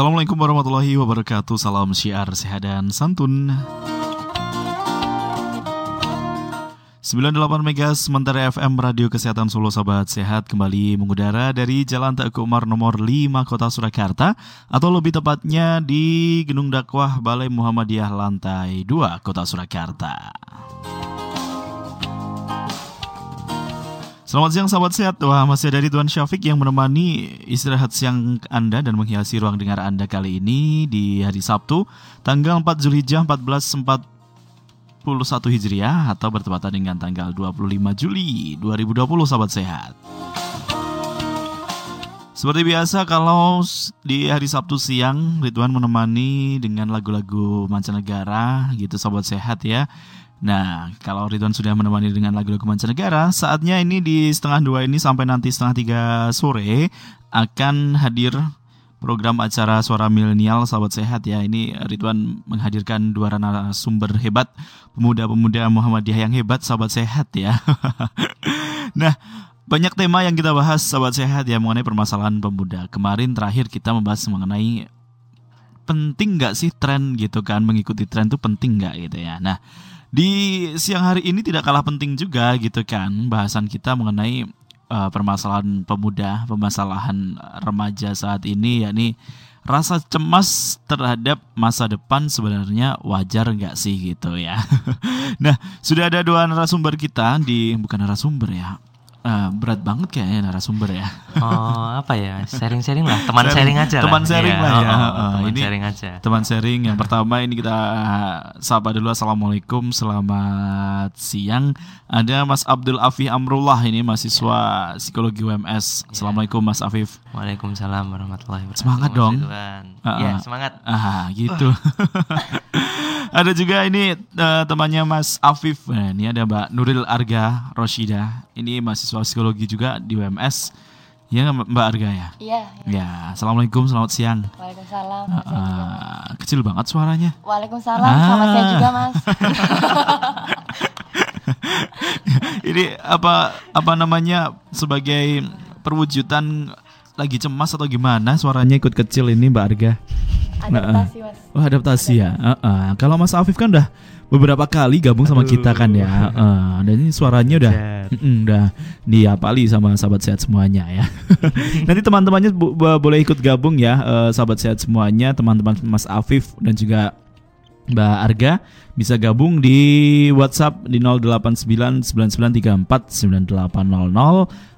Assalamualaikum warahmatullahi wabarakatuh. Salam syiar sehat dan santun. 98 Megas Sementara FM Radio Kesehatan Solo Sahabat Sehat kembali mengudara dari Jalan Teguh Umar nomor 5 Kota Surakarta atau lebih tepatnya di Gedung Dakwah Balai Muhammadiyah lantai 2 Kota Surakarta. Selamat siang sahabat sehat. Wah, masih ada Ridwan Syafiq yang menemani istirahat siang Anda dan menghiasi ruang dengar Anda kali ini di hari Sabtu, tanggal 4 Zulhijjah 1441 Hijriah atau bertepatan dengan tanggal 25 Juli 2020 sahabat sehat. Seperti biasa kalau di hari Sabtu siang Ridwan menemani dengan lagu-lagu mancanegara gitu sahabat sehat ya. Nah, kalau Ridwan sudah menemani dengan lagu-lagu mancanegara, saatnya ini di setengah dua ini sampai nanti setengah tiga sore akan hadir program acara Suara Milenial Sahabat Sehat ya. Ini Ridwan menghadirkan dua narasumber hebat, pemuda-pemuda Muhammadiyah yang hebat, Sahabat Sehat ya. nah, banyak tema yang kita bahas Sahabat Sehat ya mengenai permasalahan pemuda. Kemarin terakhir kita membahas mengenai penting nggak sih tren gitu kan, mengikuti tren itu penting nggak gitu ya. Nah, di siang hari ini tidak kalah penting juga gitu kan bahasan kita mengenai uh, permasalahan pemuda, permasalahan remaja saat ini yakni rasa cemas terhadap masa depan sebenarnya wajar nggak sih gitu ya. nah sudah ada dua narasumber kita di bukan narasumber ya Uh, berat banget kayaknya narasumber ya. Oh apa ya sharing-sharing lah teman sharing, sharing aja teman lah. sharing ya, lah ya. Oh, oh, teman ini sharing aja. Teman sharing yang pertama ini kita sapa dulu assalamualaikum selamat siang. Ada Mas Abdul Afif Amrullah ini mahasiswa psikologi UMS. Ya. Assalamualaikum Mas Afif. Waalaikumsalam warahmatullahi wabarakatuh. Semangat dong. Uh, ya semangat. Ah gitu. ada juga ini uh, temannya Mas Afif. Nah, ini ada Mbak Nuril Arga Roshida. Ini mahasiswa psikologi juga di UMS. Ya Mbak Arga ya? Iya. Ya. ya. Assalamualaikum, selamat siang. Waalaikumsalam. Uh, uh, kecil banget suaranya. Waalaikumsalam, ah. selamat siang juga Mas. ini apa apa namanya sebagai perwujudan lagi cemas atau gimana suaranya ikut kecil ini Mbak Arga? Adaptasi mas. Oh adaptasi ya. Uh -uh. Kalau Mas Afif kan udah beberapa kali gabung sama Aduh. kita kan ya. Uh, dan ini suaranya udah uh, udah diapali sama sahabat sehat semuanya ya. Nanti teman-temannya boleh ikut gabung ya uh, sahabat sehat semuanya, teman-teman Mas Afif dan juga Mbak Arga bisa gabung di WhatsApp di 08999349800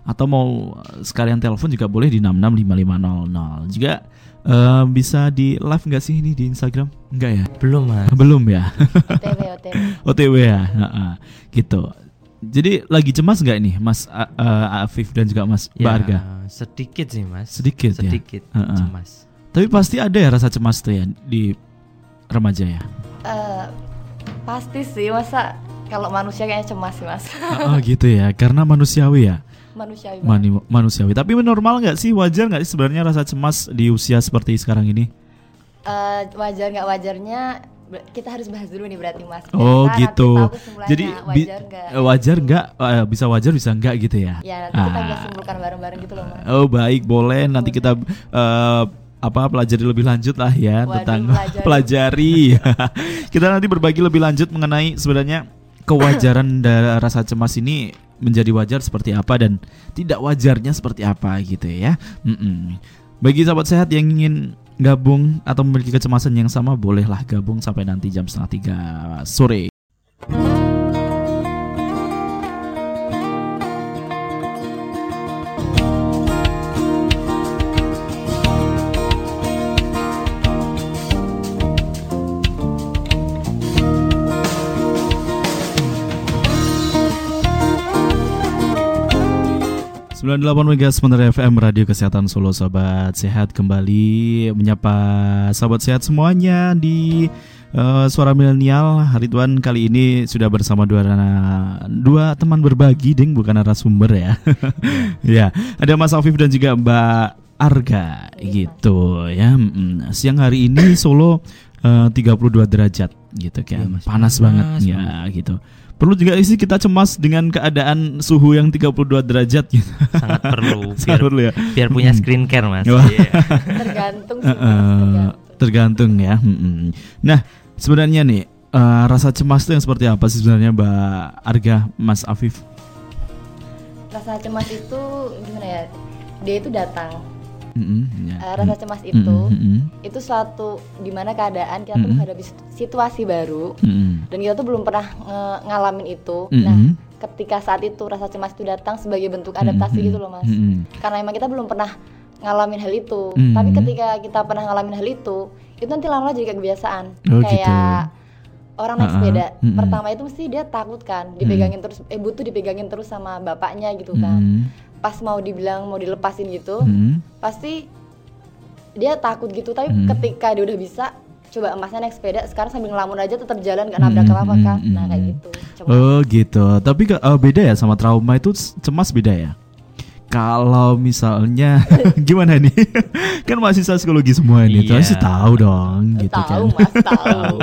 atau mau sekalian telepon juga boleh di 665500. Juga Uh, bisa di live nggak sih ini di Instagram? Enggak ya? Belum mas. Belum ya. OTW OTW. OTW ya, uh, uh, gitu. Jadi lagi cemas nggak ini, Mas uh, Afif dan juga Mas ya, Barga? Sedikit sih mas. Sedikit, ya? sedikit ya. Uh, uh. cemas. Tapi pasti ada ya rasa cemas tuh ya di remaja ya. Uh, pasti sih, masa kalau manusia kayaknya cemas sih mas. oh gitu ya, karena manusiawi ya manusiawi Mani, manusiawi tapi normal nggak sih wajar nggak sih sebenarnya rasa cemas di usia seperti sekarang ini uh, wajar nggak wajarnya kita harus bahas dulu nih berarti mas. Oh kita gitu. Jadi wajar nggak? Wajar nggak? Uh, bisa wajar bisa nggak gitu ya? Ya nanti ah. kita bisa simpulkan bareng-bareng gitu loh mas. Oh baik boleh nanti kita uh, apa pelajari lebih lanjut lah ya Waduh, tentang pelajari. pelajari. kita nanti berbagi lebih lanjut mengenai sebenarnya kewajaran rasa cemas ini menjadi wajar seperti apa dan tidak wajarnya seperti apa gitu ya. Mm-mm. Bagi sahabat sehat yang ingin gabung atau memiliki kecemasan yang sama, bolehlah gabung sampai nanti jam setengah tiga sore. 98 Mega Sementara FM Radio Kesehatan Solo Sobat Sehat kembali menyapa sahabat sehat semuanya di uh, Suara Milenial. Ridwan kali ini sudah bersama dua dua teman berbagi ding bukan narasumber ya. Ya ada Mas Afif dan juga Mbak Arga gitu ya. Siang hari ini Solo uh, 32 derajat gitu kan ya, panas, panas banget ya gitu Perlu juga sih kita cemas dengan keadaan suhu yang 32 derajat gitu. Sangat perlu Sangat biar, perlu ya. biar punya skincare mas. Wah. Iya. tergantung sih Mas, tergantung. tergantung ya. Mm-mm. Nah, sebenarnya nih eh, rasa cemas itu yang seperti apa sih sebenarnya Mbak Arga, Mas Afif? rasa cemas itu gimana ya dia itu datang Mm-mm, ya. Eh, rasa cemas itu mm-mm, itu suatu di mana keadaan kita tuh Mm-mm. menghadapi situasi baru mm-mm, dan kita tuh belum pernah nge- ngalamin itu Mm-mm. nah ketika saat itu rasa cemas itu datang sebagai bentuk adaptasi Mm-mm, gitu loh mas mm-mm. karena emang kita belum pernah ngalamin hal itu Mm. tapi ketika kita pernah ngalamin hal itu itu nanti lama-lama jadi kebiasaan Oh, kayak orang naik sepeda Mm-mm. pertama itu mesti dia takut kan dipegangin terus eh butuh dipegangin terus sama bapaknya gitu kan pas mau dibilang mau dilepasin gitu mm-mm. pasti dia takut gitu tapi Hmm. ketika dia udah bisa coba emasnya naik sepeda sekarang sambil ngelamun aja tetap jalan gak nabrak Hmm, apa apa kan hmm, nah kayak hmm. gitu Cuma Oh gitu. Tapi eh, beda ya sama trauma itu cemas beda ya. Kalau misalnya gimana nih? kan mahasiswa psikologi semua ini, Iya. pasti tahu dong gitu tahu kan. mas tahu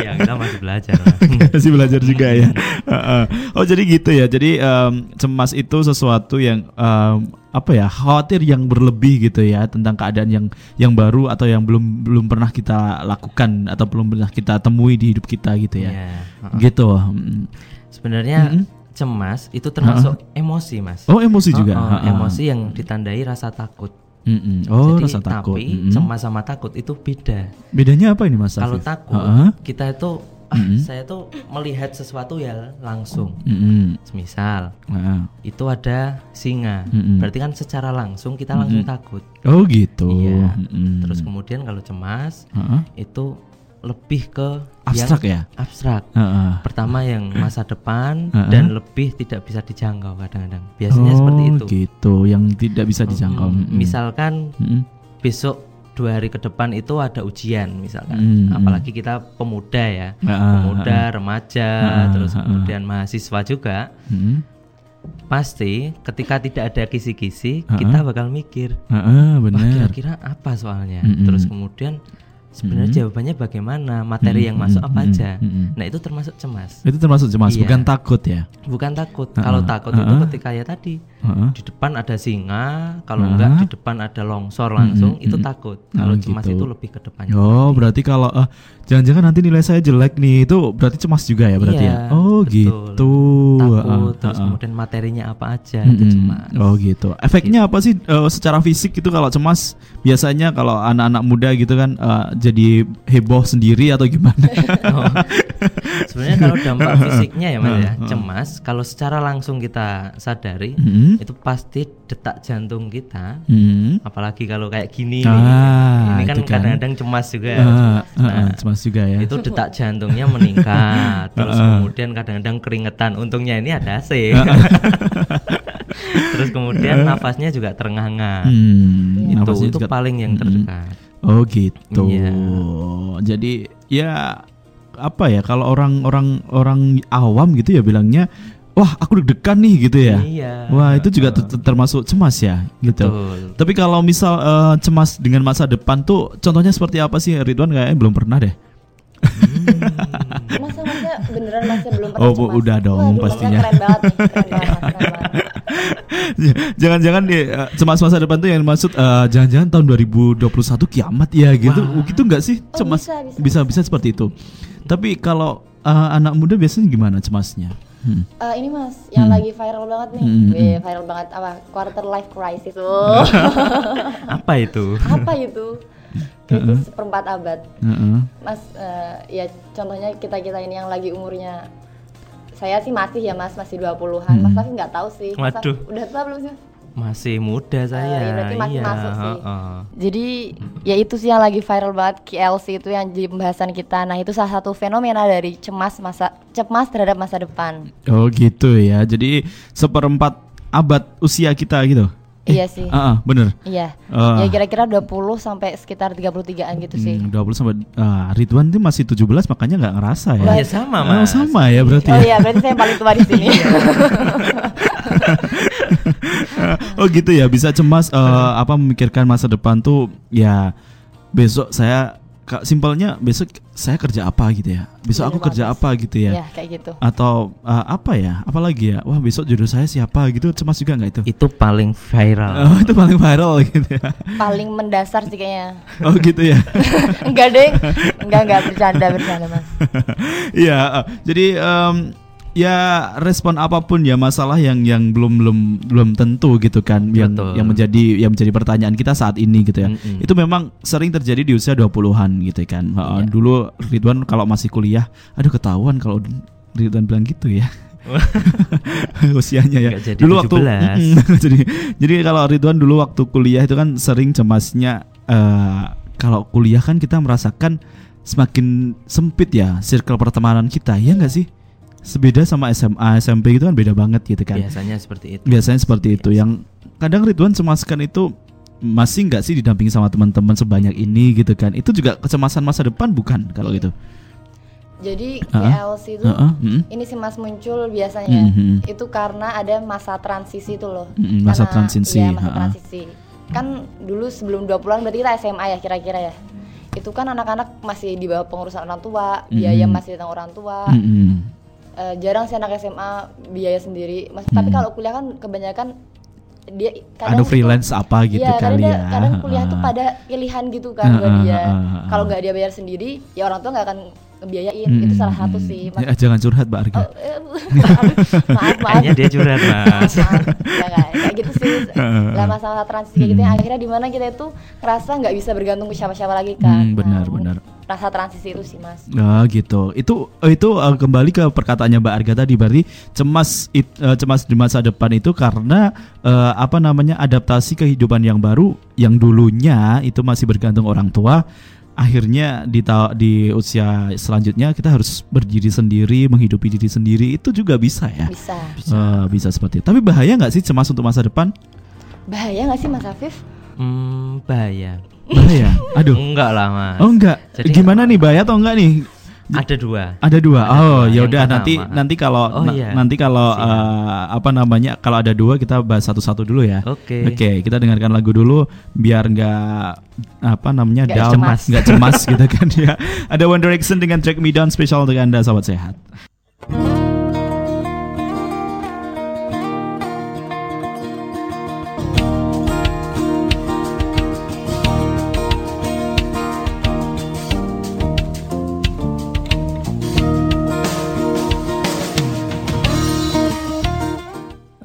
ya kita belajar. Mas. Masih belajar juga ya. Heeh. oh jadi gitu ya. Jadi em, cemas itu sesuatu yang em, apa ya khawatir yang berlebih gitu ya tentang keadaan yang yang baru atau yang belum belum pernah kita lakukan atau belum pernah kita temui di hidup kita gitu ya. Iya, heeh. Gitu. Mm. Sebenarnya Mm-mm. cemas itu termasuk emosi mas. Oh emosi juga. Oh, Heeh. emosi yang ditandai rasa takut. Mm-mm. Oh Jadi, rasa takut. Tapi Mm-mm. cemas sama takut itu beda. Bedanya apa ini Mas Kalau takut Heeh. kita itu ah, Mm-mm. saya tuh melihat sesuatu ya langsung. Mm-mm. Misal Heeh. itu ada singa, Mm-mm. berarti kan secara langsung kita langsung takut. Oh gitu. Iya. Mm-mm. Terus kemudian kalau cemas Heeh. itu lebih ke abstrak ya. abstrak. Heeh. Pertama yang masa depan Heeh. dan lebih tidak bisa dijangkau kadang-kadang. Biasanya oh, seperti itu. gitu. Yang tidak bisa dijangkau. Mm, Mm-mm. Misalkan Mm-mm. besok dua hari ke depan itu ada ujian misalkan. Mm, Apalagi kita pemuda ya, Heeh, pemuda, remaja, Heeh, terus kemudian mahasiswa juga. Mm-mm. Pasti ketika tidak ada kisi-kisi kita bakal mikir, wah benar. kira-kira apa soalnya. Mm-mm. Terus kemudian sebenarnya jawabannya bagaimana, materi yang masuk apa Mm-mm, aja. mm-mm. Nah itu termasuk cemas. Itu termasuk cemas, Iya. bukan takut ya. Bukan takut. Heeh, Kalau takut itu heeh. ketika ya tadi Heeh. di depan ada singa, kalau Heeh. enggak di depan ada longsor langsung Mm-mm, itu mm-mm. takut. Oh, Kalau cemas gitu. itu lebih ke depannya. Oh, berarti kalau eh, jangan-jangan nanti nilai saya jelek nih, itu berarti cemas juga ya berarti Iya, ya. Oh, betul. gitu. Takut, Heeh, terus heeh. kemudian materinya apa aja itu Mm-mm. cemas. Oh gitu. Efeknya apa sih eh, secara fisik itu kalau cemas biasanya kalau anak-anak muda gitu kan eh, jadi heboh sendiri atau gimana? Oh. Sebenarnya kalau dampak fisiknya ya mas ya, cemas kalau secara langsung kita sadari Mm-mm. itu pasti detak jantung kita Mm. apalagi kalau kayak gini Ah, ini kan kan. kadang-kadang cemas juga cemas. ah, Nah, ah, cemas juga ya. itu detak jantungnya meningkat terus kemudian kadang-kadang keringetan untungnya ini ada AC terus kemudian nafasnya juga terengah-engah Hmm, itu itu paling yang Mm-mm. terdekat Oh gitu. Iya. Jadi ya apa ya kalau orang-orang orang awam gitu ya bilangnya wah aku deg-degan nih gitu ya. iya Wah itu juga ter- ter- termasuk cemas ya gitu. betul Tapi kalau misal eh, cemas dengan masa depan tuh contohnya seperti apa sih Ridwan kayaknya belum pernah deh. masa masa beneran masih belum pernah Oh, cemas? udah dong, Masnya pastinya. keren banget nih keren banget keren banget. Jangan-jangan nih eh, cemas masa depan tuh yang maksud eh, jangan-jangan tahun 2021 kiamat ya gitu. Wah. Gitu nggak sih Oh, cemas? bisa, bisa, bisa, bisa seperti itu. Tapi kalau eh, anak muda biasanya gimana cemasnya? Hmm. Eh, ini mas yang Hmm. lagi viral banget nih Hmm, hmm, Wih, viral banget apa quarter life crisis oh apa itu apa itu krisis seperempat abad Heeh. mas eh, ya contohnya kita kita ini yang lagi umurnya saya sih masih ya mas masih 20-an mas Hmm. tapi nggak taw sih Mas, Waduh. udah tua belum sih masih muda saya iya, berarti masih iya masuk sih. heeh. jadi ya itu sih yang lagi viral banget KLC itu yang jadi pembahasan kita nah itu salah satu fenomena dari cemas masa cemas terhadap masa depan Oh gitu ya. Jadi seperempat abad usia kita gitu. Iya sih Ah, ah, bener. iya Ah. ya kira-kira 20 sampai sekitar 33an gitu sih Hmm, 20 sampai ah, Ridwan tuh masih 17 makanya nggak ngerasa ya. Iya, sama, Oh, Mas. sama ya berarti. oh ya. iya berarti saya yang paling tua di sini oh gitu ya bisa cemas eh, apa memikirkan masa depan tuh ya besok saya kak simpelnya besok saya kerja apa gitu ya besok aku kerja apa gitu ya Ya kayak gitu. atau uh, apa ya apalagi ya wah besok jodoh saya siapa gitu cemas juga nggak itu Itu paling viral. oh, itu paling viral gitu ya Paling mendasar sih kayaknya. oh gitu ya enggak deh. Enggak enggak bercanda bercanda mas. Iya, uh, jadi em, ya respon apa pun ya masalah yang yang belum belum belum tentu gitu kan yang Betul. yang menjadi yang menjadi pertanyaan kita saat ini gitu ya. Mm-mm. Itu memang sering terjadi di usia 20-an gitu kan. Uh, Iya. Dulu Ridwan kalau masih kuliah, aduh ketahuan kalau Ridwan bilang gitu ya. usianya ya. Jadi dulu waktu 17. Mm-mm, jadi jadi kalau Ridwan dulu waktu kuliah itu kan sering cemasnya eh, kalau kuliah kan kita merasakan semakin sempit ya circle pertemanan kita, ya nggak sih? Sebeda sama SMA, SMP itu kan beda banget gitu kan. Biasanya seperti itu. Biasanya seperti itu. Yang kadang Ridwan cemaskan itu masih nggak sih didampingi sama teman-teman sebanyak ini gitu kan? Itu juga kecemasan masa depan bukan kalau gitu? Jadi Uh-uh. KLC itu Heeh, mm, ini sih mas muncul biasanya Mhm. itu karena ada masa transisi itu loh. Mm, masa Karena- transisi, Iya, masa ha-ha. transisi. Kan dulu sebelum 20-an berarti kita SMA ya kira-kira ya. Itu kan anak-anak masih di bawah pengurusan orang tua, biaya masih tentang orang tua. Eh, jarang sih anak SMA biaya sendiri. Mas, tapi Mhm. kalau kuliah kan kebanyakan dia Anu tuh- freelance apa gitu Iya, kali kadang dia- ya. Kadang kuliah tuh Heeh. pada pilihan gitu kan buat Heeh, dia. heeh, heeh. Kalau nggak dia bayar sendiri, ya orang tua nggak akan ngebiayain. Mm, Itu salah mm, satu mm. sih. Mas. Ya, jangan curhat Mbak Arga. Oh, eh, maaf, maaf. Kayaknya dia curhat, Mas. Maaf, ya nggak, kayak gitu sih. Lah masalah transisi kayak gitu yang akhirnya di mana kita itu ngerasa nggak bisa bergantung ke siapa-siapa lagi kan. Hmm, benar, Nah, benar. Rasa transisi itu sih mas. Nah gitu. Itu itu uh, kembali ke perkataannya Mbak Arga tadi berarti cemas it- uh, cemas di masa depan itu karena uh, apa namanya adaptasi kehidupan yang baru yang dulunya itu masih bergantung orang tua. Akhirnya di ta- di usia selanjutnya kita harus berdiri sendiri, menghidupi diri sendiri itu juga bisa ya. Bisa. Uh, bisa seperti itu. Tapi bahaya nggak sih cemas untuk masa depan? Bahaya nggak sih mas Afif? Hmm, bahaya. Bahaya. Aduh. Enggak lah, Mas. Oh enggak. Jadi Gimana nih bahaya atau enggak nih? Ada dua. Ada dua. Ada oh, dua. ya Yang udah nanti pertama. nanti kalau Oh, na- iya. nanti kalau eh, apa namanya kalau ada dua kita bahas satu-satu dulu ya. Oke. Oke, kita dengarkan lagu dulu biar nggak apa namanya down, cemas. nggak cemas gitu kan ya. Ada One Direction dengan Track Me Down spesial untuk anda sahabat sehat.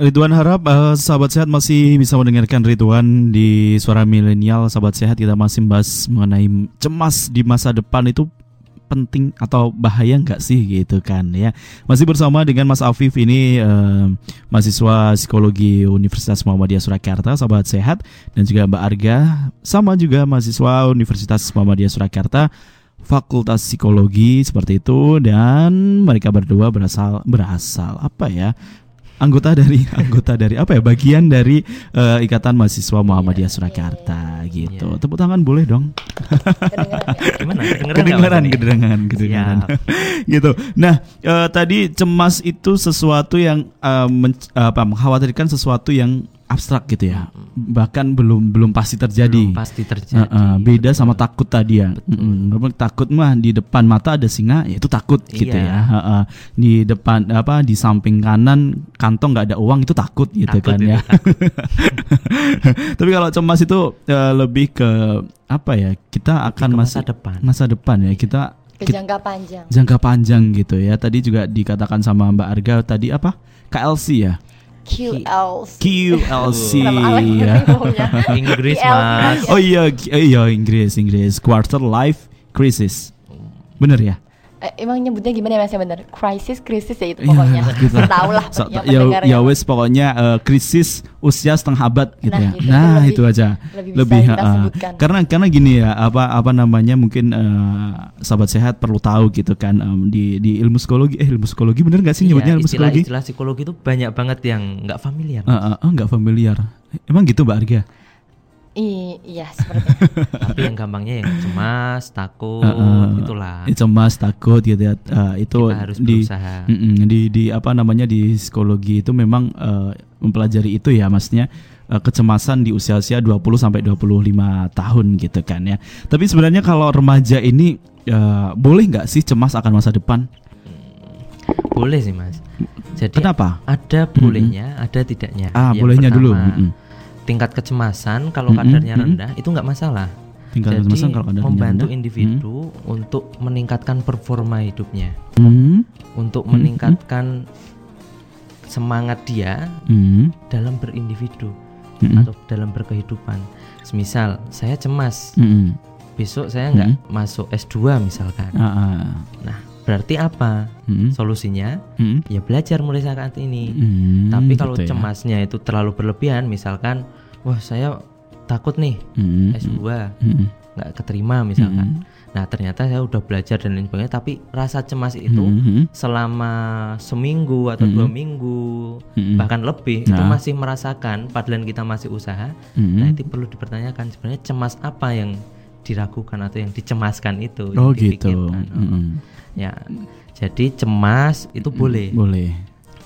Ridwan harap eh, sahabat sehat masih bisa mendengarkan Ridwan di suara milenial. Sahabat sehat kita masih bahas mengenai cemas di masa depan. Itu penting atau bahaya nggak sih gitu kan ya? Masih bersama dengan Mas Afif ini eh, mahasiswa psikologi Universitas Muhammadiyah Surakarta. Sahabat sehat. Dan juga Mbak Arga. Sama juga mahasiswa Universitas Muhammadiyah Surakarta Fakultas Psikologi seperti itu. Dan mereka berdua berasal berasal apa ya anggota dari anggota dari apa ya bagian dari eh, Ikatan Mahasiswa Muhammadiyah Surakarta gitu. Iya. Tepuk tangan boleh dong. Gimana? Kedengeran Kedengeran, kedengeran, kedengeran. Siap. gitu. Nah, eh, tadi cemas itu sesuatu yang eh, men- apa mengkhawatirkan sesuatu yang abstrak gitu ya. Bahkan belum belum pasti terjadi. Belum pasti terjadi. Heeh, beda betul. sama takut tadi ya. Mm-mm. Memang takut mah di depan mata ada singa, ya itu takut gitu Iya. ya. Heeh. Di depan apa di samping kanan kantong nggak ada uang itu takut gitu Takut kan itu, ya. Tapi kalau cemas itu eh, lebih ke apa ya? Kita akan ke masih masa depan. masa depan ya. Kita Ke kita- jangka panjang. jangka panjang gitu ya. Tadi juga dikatakan sama Mbak Arga tadi apa? KLC ya. QLC. QLC ya. ngomongnya? Inggris. Mas. Oh iya, iya Inggris, Inggris. Quarter life crisis. Bener ya? Eh, emang nyebutnya gimana ya mas yang benar? Krisis, krisis ya itu Iya, pokoknya. gitu. Tahu lah So, pokoknya ya, pendengarnya. ya wes pokoknya eh, krisis usia setengah abad gitu Nah, ya. gitu. Nah, Lebih- itu aja. lebih bisa kita eh, sebutkan. karena karena gini ya, apa apa namanya mungkin eh, sahabat sehat perlu tahu gitu kan em, di di ilmu psikologi eh ilmu psikologi bener gak sih nyebutnya Iya, ilmu psikologi? istilah-istilah psikologi itu banyak banget yang nggak familiar. Eh, eh, eh, nggak familiar. Emang gitu Mbak Arga? I- iya seperti itu. Tapi yang gampangnya yang cemas, takut, Heeh. itulah. cemas takut gitu ya Eh, itu Kita harus di berusaha. Mm-mm, di di apa namanya di psikologi itu memang eh, mempelajari itu ya maksudnya eh, kecemasan di usia-usia 20 sampai 25 tahun gitu kan ya. Tapi sebenarnya kalau remaja ini eh, boleh nggak sih cemas akan masa depan? Boleh sih mas. Jadi Kenapa? ada bolehnya, ada tidaknya. Ah, Yang bolehnya dulu. pertama, Mm-mm. Tingkat kecemasan kalau Mm-mm, kadarnya mm-mm. rendah itu nggak masalah. Tingkat Jadi kecemasan kalau kadarnya membantu rendah. individu untuk meningkatkan performa hidupnya, Hmm, untuk meningkatkan semangat dia hmm, dalam berindividu hmm, atau dalam berkehidupan. Semisal saya cemas, hmm, besok saya nggak masuk S2 misalkan. ah, ah, Nah, berarti apa? hmm, Solusinya hmm, ya belajar mulai saat ini. hmm, Tapi kalau gitu ya. cemasnya itu terlalu berlebihan, misalkan, wah saya takut nih Hmm, S2 hmm, nggak keterima misalkan. hmm, Nah ternyata saya udah belajar dan lain sebagainya, tapi rasa cemas itu hmm, hmm, selama seminggu atau dua minggu hmm, bahkan lebih itu Nah. masih merasakan, padahal kita masih usaha. hmm. Nah itu perlu dipertanyakan sebenarnya cemas apa yang diragukan atau yang dicemaskan itu. Oh yang gitu. Oh. Hmm, Ya, jadi cemas itu boleh. Boleh.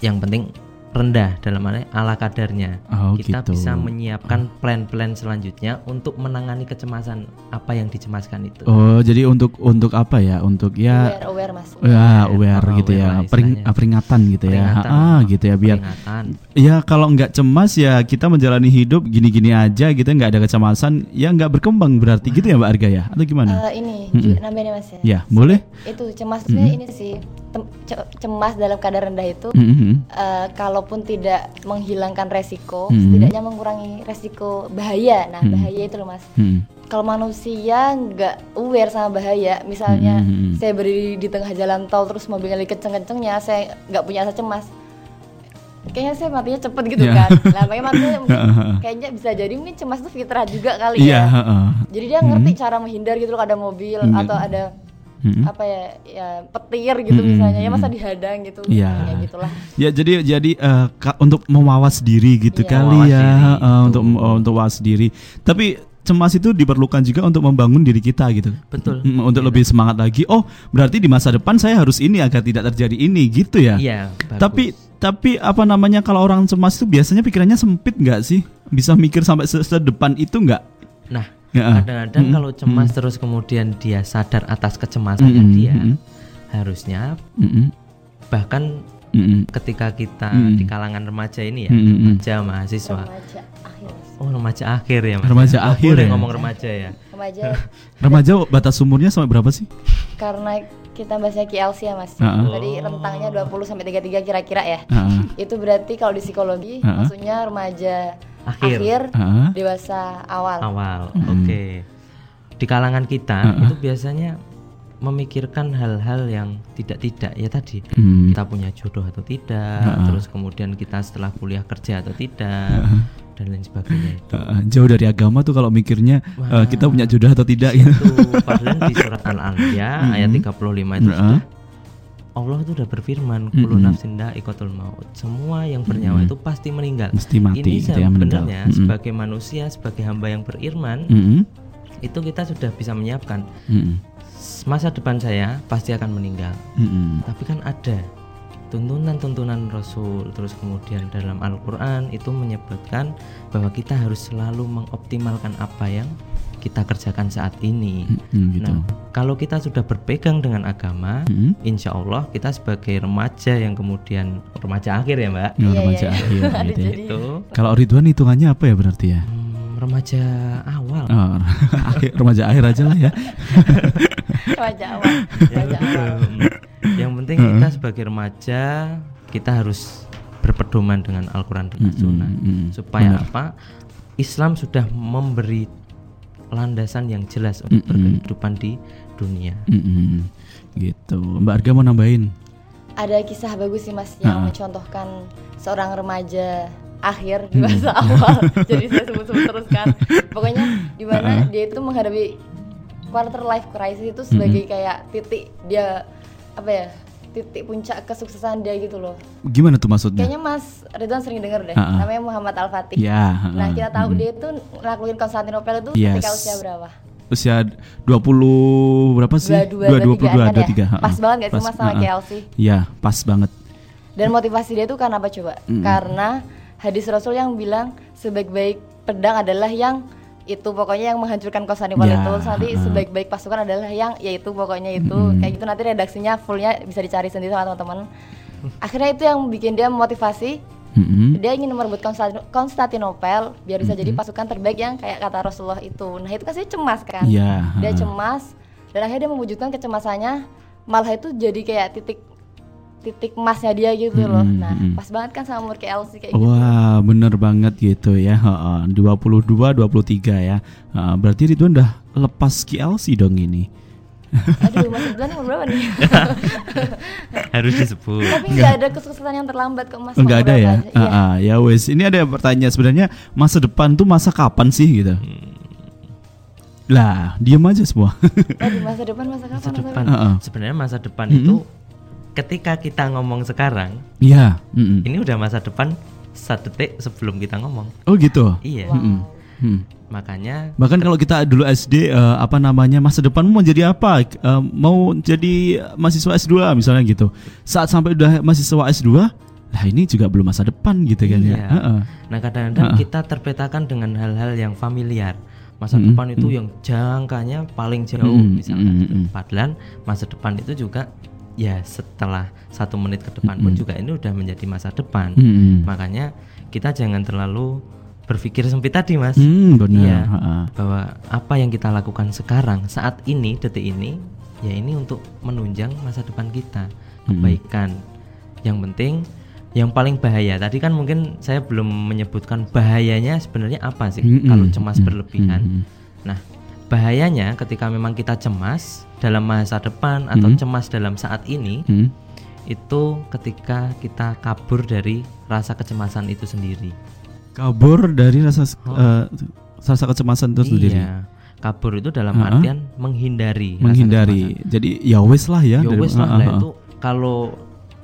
Yang penting rendah dalam arti ala kadarnya. Oh kita gitu. bisa menyiapkan plan-plan selanjutnya untuk menangani kecemasan apa yang dicemaskan itu. Oh jadi untuk untuk apa ya? Untuk ya aware aware mas ya aware Oh, gitu aware ya, Pering- peringatan gitu ya. Peringatan. Ah gitu ya biar Peringatan. ya kalau nggak cemas ya kita menjalani hidup gini-gini aja gitu nggak ada kecemasan ya nggak berkembang berarti gitu ya Mbak Arga ya atau gimana? Eh, ini ju- nambahin ya mas ya ya boleh. itu cemas sebenarnya ini sih cemas dalam kadar rendah itu Hmm, hmm, eh, kalaupun tidak menghilangkan resiko, Mhm. setidaknya mengurangi resiko bahaya. Nah, Mhm. bahaya itu loh mas. hmm. Kalau manusia nggak aware sama bahaya, misalnya Mhm. saya berdiri di tengah jalan tol terus mobilnya lagi kenceng-kencengnya, saya nggak punya rasa cemas. Kayaknya saya matinya cepet gitu Ya. kan. Nah, makanya maksudnya mungkin kayaknya bisa jadi mungkin cemas itu fitrah juga kali Iya. ya. Jadi dia ngerti cara menghindar gitu loh ada mobil Mhm. atau ada Hmm. apa ya ya petir gitu Mhm, misalnya ya masa dihadang gitu Iya. ya gitulah Ya jadi jadi eh, ka- untuk memawas diri gitu Iya. kali ya diri, betul. untuk eh, untuk mawas diri. Tapi cemas itu diperlukan juga untuk membangun diri kita gitu. Betul. Mm, Untuk lebih semangat lagi. Oh, berarti di masa depan saya harus ini agar tidak terjadi ini gitu ya. Iya. Tapi tapi apa namanya kalau orang cemas itu biasanya pikirannya sempit nggak sih? Bisa mikir sampai se sedepan itu nggak? nah. Kadang-kadang Mm, kalau cemas terus kemudian dia sadar atas kecemasannya Mm, dia, mm, harusnya Mm-mm, bahkan mm-mm, ketika kita Mm. di kalangan remaja ini ya, mm, mm, mm. remaja mahasiswa. remaja akhir. Oh remaja akhir ya mas. Remaja Oh, akhir boleh ya? ngomong remaja ya. remaja Remaja batas umurnya sampai berapa sih? karena kita bahasnya KLC ya mas Ah, ah. tadi rentangnya 20 sampai 33 kira-kira ya Ah, itu berarti kalau di psikologi Ah, ah. maksudnya remaja Akhir. akhir, ah. dewasa awal Awal. Mm. Oke. Di kalangan kita ah. itu biasanya memikirkan hal-hal yang tidak-tidak ya tadi Hmm. kita punya jodoh atau tidak, ah. terus kemudian kita setelah kuliah kerja atau tidak dan lain sebagainya itu. Uh, jauh dari agama tuh kalau mikirnya uh, kita punya jodoh atau tidak gitu. Itu padahal di surat Al-Anbiya ayat 35 itu Heeh. sudah Allah itu udah berfirman kullu Mm-mm. nafsin dha'iqatul maut. Semua yang bernyawa itu pasti meninggal. Mesti mati Ini gitu ya sebenarnya Mm-mm. sebagai manusia, sebagai hamba yang beriman, Mm-mm. itu kita sudah bisa menyiapkan Mm-mm. masa depan saya pasti akan meninggal. Mm-mm. Tapi kan ada tuntunan-tuntunan Rasul terus kemudian dalam Al-Qur'an itu menyebutkan bahwa kita harus selalu mengoptimalkan apa yang kita kerjakan saat ini. Mm, gitu. Nah, kalau kita sudah berpegang dengan agama, Mm-mm. insya Allah kita sebagai remaja yang kemudian remaja akhir ya Mbak, Nah, Iya, remaja iya, iya. akhir Ada gitu ya. jadi. itu Kalau Ridwan hitungannya apa ya berarti ya? hmm, remaja awal. Oh, akhir- remaja akhir aja lah ya. remaja awal Hmm. Yang penting kita sebagai remaja kita harus berpedoman dengan Al-Quran dan Sunnah mm-mm. supaya Benar. apa? Islam sudah memberi landasan yang jelas untuk Mm-mm. berkehidupan di dunia. Mm-mm. Gitu. Mbak Arga mau nambahin? ada kisah bagus sih mas yang Ah. mencontohkan seorang remaja akhir di masa awal jadi saya sebut-sebut terus kan pokoknya di mana dia itu menghadapi quarter life crisis itu sebagai kayak titik dia apa ya titik puncak kesuksesan dia gitu loh Gimana tuh maksudnya? kayaknya mas Ridwan sering denger deh ah. namanya Muhammad Al Fatih Ya. nah heeh. kita tahu Mm-mm. dia itu ngelakuin Konstantinopel itu Yes. ketika usia berapa usia 20 berapa sih? dua dua 22, dua tiga kan ya 23, heeh. pas banget gak sih mas sama. KLC Iya, pas banget. Dan motivasi dia itu karena apa coba? Mm. Karena hadis Rasul yang bilang sebaik-baik pedang adalah yang itu pokoknya yang menghancurkan Konstantinopel Ya, itu nanti heeh. sebaik-baik pasukan adalah yang yaitu pokoknya itu. Kayak gitu nanti redaksinya fullnya bisa dicari sendiri sama teman-teman. Akhirnya itu yang bikin dia memotivasi Mm-mm. dia ingin merebut Konstantin- Konstantinopel biar bisa jadi Mm-mm. pasukan terbaik yang kayak kata Rasulullah itu. Nah itu kan sih cemas kan? Iya, dia cemas dan akhirnya dia mewujudkan kecemasannya. Malah itu jadi kayak titik titik emasnya dia gitu loh Mm-mm, nah mm-mm. pas banget kan sama umur kayak Elsie kayak gitu Wah, bener banget gitu ya. Heeh, 22 23 ya. Heeh, berarti Ridwan udah lepas KLC dong ini. aduh mas Ridwan umur berapa nih harus disebut tapi nggak ada kesuksesan yang terlambat kok mas Enggak ada ya? Iya. Ah, ah, ya wes. Ini ada yang bertanya sebenarnya masa depan tuh masa kapan sih gitu? Lah, diem aja semua. Tadi masa depan masa kapan masa masa depan Heeh. sebenarnya masa depan Mm-mm. itu ketika kita ngomong sekarang Iya. mm-mm. ini udah masa depan satu detik sebelum kita ngomong Oh gitu. iya Wow. Mm-mm. Hmm. makanya Bahkan kalau kita dulu SD eh, apa namanya masa depan mau jadi apa? Eh, mau jadi mahasiswa S2 misalnya gitu. Saat sampai udah mahasiswa S2, lah ini juga belum masa depan gitu kan ya. Iya. Heeh. Nah kadang-kadang Heeh. kita terpetakan dengan hal-hal yang familiar. Masa Mm-mm, depan itu mm. yang jangkanya paling jauh misalkan. mm-mm, gitu. mm. Padahal masa depan itu juga ya setelah satu menit ke depan pun Mm-mm. juga ini udah menjadi masa depan. Mm-mm. Makanya kita jangan terlalu berpikir sempit tadi mas. Hmm, benar. Iya. Heeh. Bahwa apa yang kita lakukan sekarang saat ini detik ini ya ini untuk menunjang masa depan kita kebaikan. Yang penting yang paling bahaya tadi kan mungkin saya belum menyebutkan bahayanya sebenarnya apa sih Mm-mm. kalau cemas Mm-mm. berlebihan. Mm-mm. Nah, bahayanya ketika memang kita cemas dalam masa depan atau Mm. cemas dalam saat ini Hmm. itu ketika kita kabur dari rasa kecemasan itu sendiri. Kabur dari rasa Oh. eh, rasa kecemasan itu sendiri. Iya. Kabur itu dalam Ha-ha. artian menghindari. rasa Menghindari. Jadi ya wes lah ya. Ya wes lah, lah heeh. itu kalau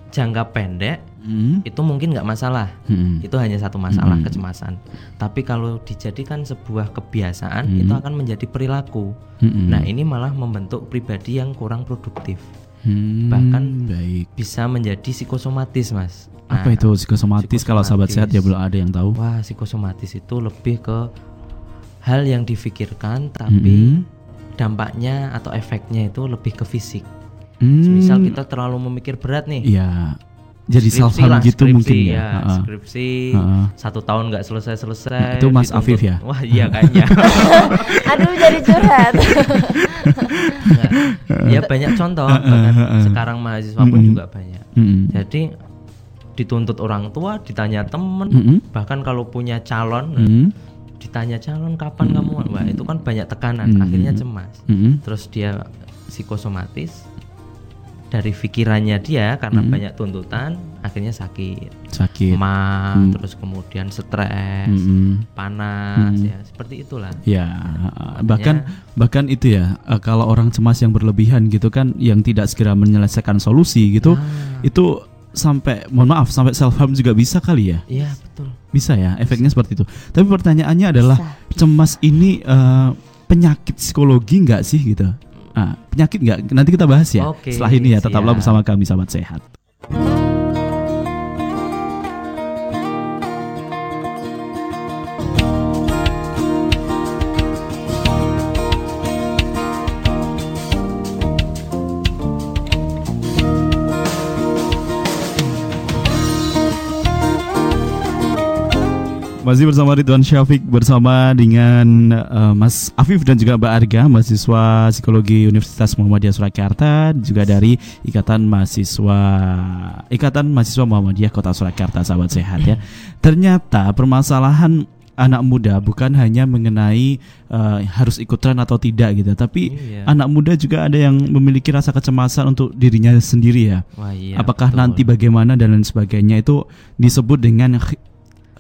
jangka pendek Hmm. itu mungkin nggak masalah. Hmm. Itu hanya satu masalah Mm-mm. kecemasan. Tapi kalau dijadikan sebuah kebiasaan Mm. itu akan menjadi perilaku. Hmm. Nah, ini malah membentuk pribadi yang kurang produktif. Hmm, bahkan- baik. Bisa menjadi psikosomatis, Mas. Apa Nah, itu psikosomatis? Kalau sahabat sehat ya belum ada yang tahu. Wah, psikosomatis itu lebih ke hal yang difikirkan tapi Mm-mm. dampaknya atau efeknya itu lebih ke fisik. Hmm, Misal kita terlalu memikir berat nih. Iya. Jadi self harm lah, gitu skripsi, mungkin ya. ya, Heeh. skripsi Heeh. satu tahun nggak selesai selesai. Itu Mas Afif ya? Wah iya kayaknya. aduh jadi curhat Nggak. ya banyak contoh. Bahkan sekarang mahasiswa pun Mm-mm. juga banyak. Mm-mm. Jadi dituntut orang tua, ditanya temen, Mm-mm. bahkan kalau punya calon, nah, Mm-mm. ditanya calon kapan kamu, wah itu kan banyak tekanan, Mm-mm. akhirnya cemas. Mm-mm. Terus dia psikosomatis dari pikirannya dia karena Mm-mm. banyak tuntutan, akhirnya sakit, Sakit. mah, Mm. terus kemudian stres, Mm-mm. panas, Mm. ya seperti itulah. Ya, bahkan bahkan itu ya eh, kalau orang cemas yang berlebihan gitu kan yang tidak segera menyelesaikan solusi gitu Nah, itu sampai mohon maaf sampai self harm juga bisa kali ya. Iya betul. Bisa ya, efeknya seperti itu. Tapi pertanyaannya adalah Bisa. cemas ini eh, penyakit psikologi nggak sih gitu? Ah, penyakit nggak? Nanti kita bahas ya. Oke, Setelah ini ya, tetaplah siap. bersama kami sahabat sehat. Masih bersama Ridwan Syafiq bersama dengan eh, Mas Afif dan juga Mbak Arga mahasiswa psikologi Universitas Muhammadiyah Surakarta juga dari Ikatan Mahasiswa Ikatan Mahasiswa Muhammadiyah Kota Surakarta sahabat sehat ya. Ternyata permasalahan anak muda bukan hanya mengenai eh, harus ikut tren atau tidak gitu, tapi Iya. anak muda juga ada yang memiliki rasa kecemasan untuk dirinya sendiri ya. Wah iya. Apakah betul. nanti bagaimana dan lain sebagainya itu disebut dengan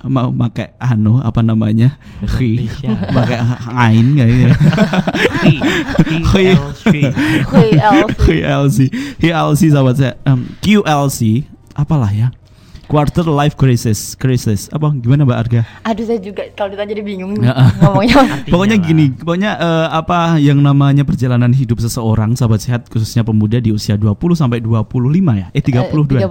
mau pakai anu apa namanya? Khi. Indonesia. pakai ain nggak ya? Hi, hi, Hi. LC. QLC QLC sahabat saya Em, QLC apalah ya quarter life crisis, crisis. Apa gimana Mbak Arga? Aduh saya juga kalau ditanya jadi bingung Ya. ngomongnya. Pokoknya lah. gini, pokoknya eh, apa yang namanya perjalanan hidup seseorang sahabat sehat khususnya pemuda di usia 20 sampai 25 ya. Eh 32. ya?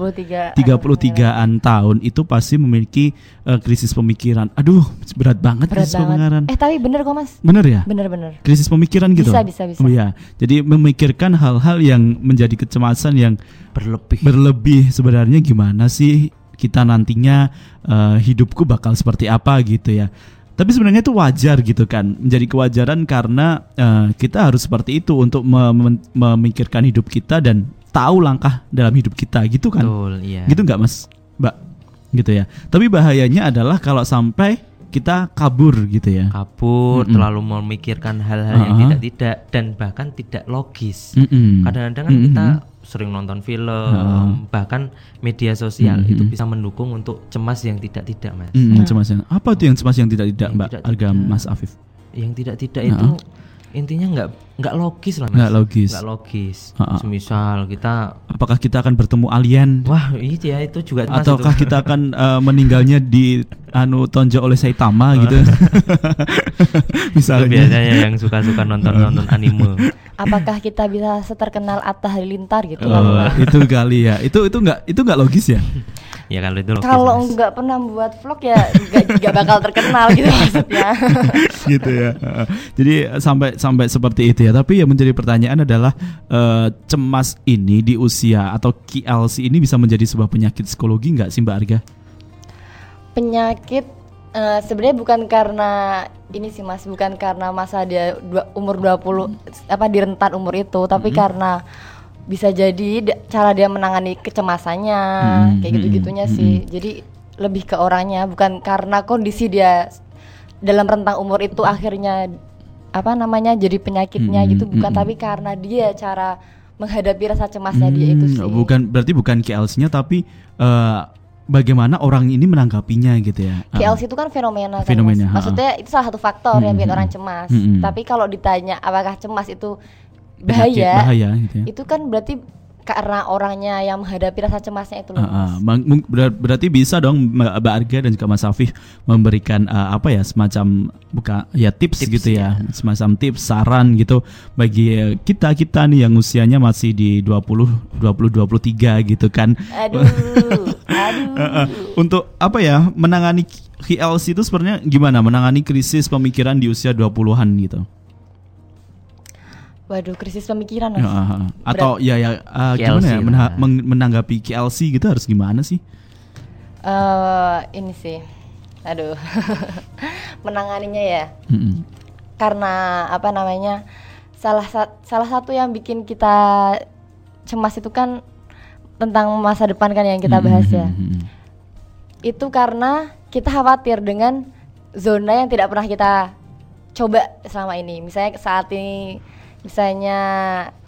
33. 33-an tahun itu pasti memiliki eh, krisis pemikiran. Aduh, berat banget Berat krisis pemikiran. banget. Eh tapi bener kok mas. Bener ya? Bener-bener. Krisis pemikiran gitu. Bisa, bisa, bisa. Oh iya. Jadi memikirkan hal-hal yang menjadi kecemasan yang berlebih berlebih sebenarnya gimana sih kita nantinya eh, hidupku bakal seperti apa gitu ya. Tapi sebenarnya itu wajar gitu kan, menjadi kewajaran karena eh, kita harus seperti itu untuk me- mem- memikirkan hidup kita dan tahu langkah dalam hidup kita gitu kan. betul iya Gitu nggak Mas? Mbak? Gitu ya. Tapi bahayanya adalah kalau sampai kita kabur gitu ya. kabur Mm-mm. terlalu memikirkan hal-hal yang Ah. tidak tidak dan bahkan tidak logis kadang-kadang kan Mm-mm. kita sering nonton film Ah. bahkan media sosial Mm-mm. itu bisa mendukung untuk cemas yang tidak tidak mas Mm, cemas yang apa tuh yang cemas yang tidak tidak Yang Mbak tidak- Harga tidak. Mas Afif? yang tidak tidak Ah. itu intinya nggak nggak logis lah Nggak logis. nggak logis. Semisal kita Apakah kita akan bertemu alien? wah iya itu juga mas ataukah itu. kita akan eh, meninggalnya di anu tonjok oleh Saitama gitu? Itu misalnya. biasanya yang suka-suka nonton-nonton anime. Apakah kita bisa seterkenal Atta Halilintar gitu? Oh, itu kali ya. Itu itu nggak itu nggak logis ya ya kalau itu logis Kalau nggak pernah buat vlog ya nggak bakal terkenal gitu maksudnya. gitu ya jadi sampai sampai seperti itu ya. Tapi yang menjadi pertanyaan adalah eh, cemas ini di usia atau KLC ini bisa menjadi sebuah penyakit psikologi nggak sih Mbak Arga? Penyakit eh, sebenarnya bukan karena ini sih Mas, bukan karena masa dia dua, umur 20 apa di rentan umur itu, tapi karena bisa jadi cara dia menangani kecemasannya Mm-mm, kayak gitu-gitunya mm-mm, sih. Jadi lebih ke orangnya bukan karena kondisi dia dalam rentang umur itu akhirnya apa namanya jadi penyakitnya Mm-mm, gitu bukan mm-mm. tapi karena dia cara menghadapi rasa cemasnya dia itu Hmm, sih. bukan berarti bukan KLC-nya tapi eh, bagaimana orang ini menanggapinya gitu ya KLC itu kan fenomena kan Fenomena, Mas. ha-ha. Maksudnya itu salah satu faktor yang bikin Mm-mm. orang cemas. Mm-mm. Tapi kalau ditanya apakah cemas itu bahaya, bahaya gitu ya itu kan berarti karena orangnya yang menghadapi rasa cemasnya itu loh. Mung- berar- berarti bisa dong Mbak Arga dan juga Mas Afif memberikan eh, apa ya semacam buka ya tips, Tips, gitu ya. ya. semacam tips saran gitu bagi eh, kita kita nih yang usianya masih di 20 20 23 gitu kan Aduh, aduh. Eh, eh, untuk apa ya menangani KLC itu sebenarnya gimana menangani krisis pemikiran di usia 20-an gitu Waduh, krisis pemikiran Mas. Ah. atau ya ya eh, gimana ya meng- menanggapi KLC gitu harus gimana sih Eh, ini sih. Aduh. Menanganinya ya. Mm-mm. Karena apa namanya? Salah sa- salah satu yang bikin kita cemas itu kan tentang masa depan kan yang kita bahas ya. Mm-mm. itu karena kita khawatir dengan zona yang tidak pernah kita coba selama ini. Misalnya saat ini, misalnya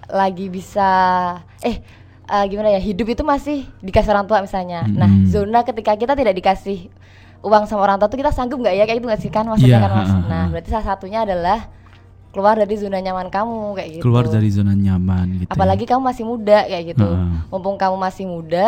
lagi bisa, eh eh, gimana ya hidup itu masih dikasih orang tua misalnya. Nah Mm-mm. zona ketika kita tidak dikasih uang sama orang tua tuh kita sanggup nggak ya kayak gitu nggak sih kan maksudnya Iya, kan mas. Nah berarti salah satunya adalah keluar dari zona nyaman kamu kayak gitu. keluar dari zona nyaman gitu ya. Apalagi kamu masih muda kayak gitu. Heeh. Mumpung kamu masih muda,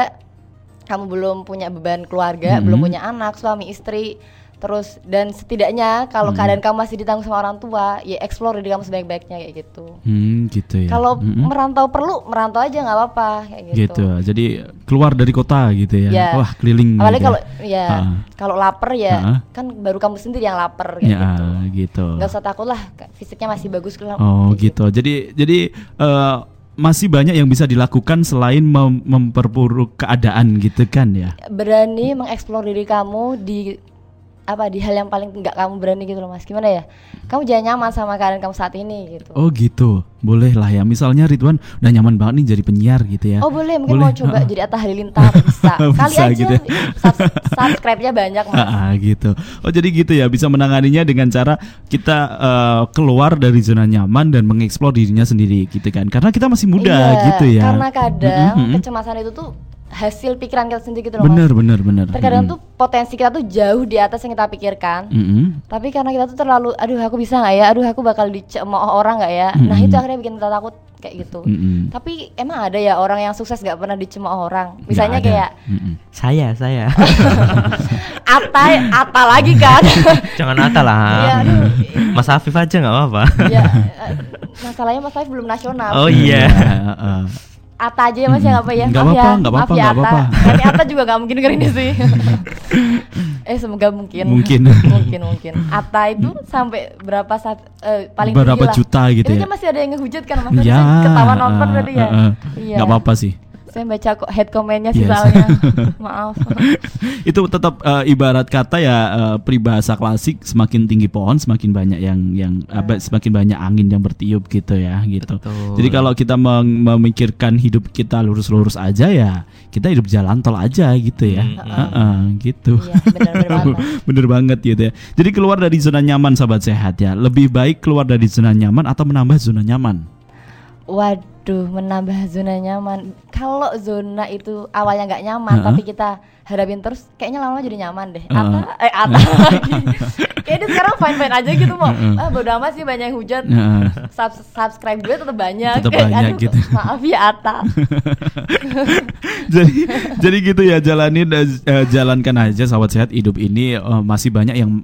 kamu belum punya beban keluarga, Mhm. belum punya anak, suami, istri, terus dan setidaknya kalau Mhm. keadaan kamu masih ditanggung sama orang tua, ya explore diri kamu sebaik-baiknya kayak gitu. Hmm, gitu ya. Kalau Mm-mm. merantau perlu, merantau aja nggak apa-apa kayak gitu. gitu. Jadi keluar dari kota gitu ya. Ya. Wah, keliling. Apalagi gitu kalau ya. Ah. kalau lapar ya Ah. kan baru kamu sendiri yang lapar kayak ya gitu. gitu. Nggak usah takut lah, fisiknya masih bagus kok. Oh, kayak gitu. Jadi jadi eh, masih banyak yang bisa dilakukan selain mem- memperburuk keadaan gitu kan ya. berani mengeksplor diri kamu di apa di hal yang paling nggak kamu berani gitu loh mas gimana ya kamu jangan nyaman sama keadaan kamu saat ini gitu Oh, gitu. Boleh lah ya. Misalnya Ridwan udah nyaman banget nih jadi penyiar gitu ya. Oh boleh mungkin Boleh. mau coba jadi Atta Halilintar bisa kali Bisa aja gitu ya. Subs- subscribe-nya banyak mas Ah, gitu. Oh jadi gitu ya bisa menanganinya dengan cara kita eh, keluar dari zona nyaman dan mengeksplor dirinya sendiri gitu kan. Karena kita masih muda Iya, gitu ya. karena kadang Mm-mm. kecemasan itu tuh hasil pikiran kita sendiri gitu loh Bener mas bener bener. terkadang Mm. tuh potensi kita tuh jauh di atas yang kita pikirkan Mm-mm. tapi karena kita tuh terlalu aduh aku bisa nggak ya aduh aku bakal dicemooh orang nggak ya nah Mm-mm. itu akhirnya bikin kita takut kayak gitu Mm-mm. tapi emang ada ya orang yang sukses gak pernah dicemooh orang misalnya Nggak kayak Mm-mm. Saya, saya. Ata Ata lagi kan Jangan Ata lah. Iya, aduh. Mas Afif aja nggak apa-apa. ya masalahnya Mas Faif belum nasional Oh iya. heeh. Ata aja ya mas ya nggak apa ya Maaf apa-apa, ya maaf apa-apa, ya apa-apa. Ata juga nggak mungkin denger ini sih eh semoga mungkin Mungkin. mungkin mungkin Ata itu sampai berapa saat eh, paling Berapa juta gitu itu ya? aja masih ada yang ngehujat kan mas Tadi Ya. ketawa nonton berarti ya eh. iya Nggak apa-apa sih. Saya baca kok head commentnya sih Yes. soalnya maaf itu tetap eh, ibarat kata ya eh, peribahasa klasik semakin tinggi pohon semakin banyak yang yang apa, semakin banyak angin yang bertiup gitu ya gitu. Betul. Jadi kalau kita memikirkan hidup kita lurus-lurus aja ya kita hidup jalan tol aja gitu ya. Mm-mm. Heeh, gitu. iya benar benar banget. Bener banget gitu ya. Jadi keluar dari zona nyaman sahabat sehat ya. Lebih baik keluar dari zona nyaman atau menambah zona nyaman. Waduh, menambah zona nyaman. Kalau zona itu awalnya nggak nyaman, Heeh. tapi kita hadapin terus, kayaknya lama-lama jadi nyaman deh. Heeh. Ata, eh Ata lagi. Kayaknya sekarang fine fine aja gitu mau. Heeh. Ah bodo amat sih banyak yang hujat. Heeh. Sub- subscribe gue tetap banyak. Tetap Kayak, banyak aduh, gitu. Maaf ya Ata. jadi jadi gitu ya jalanin eh, jalankan aja sahabat sehat hidup ini eh, masih banyak yang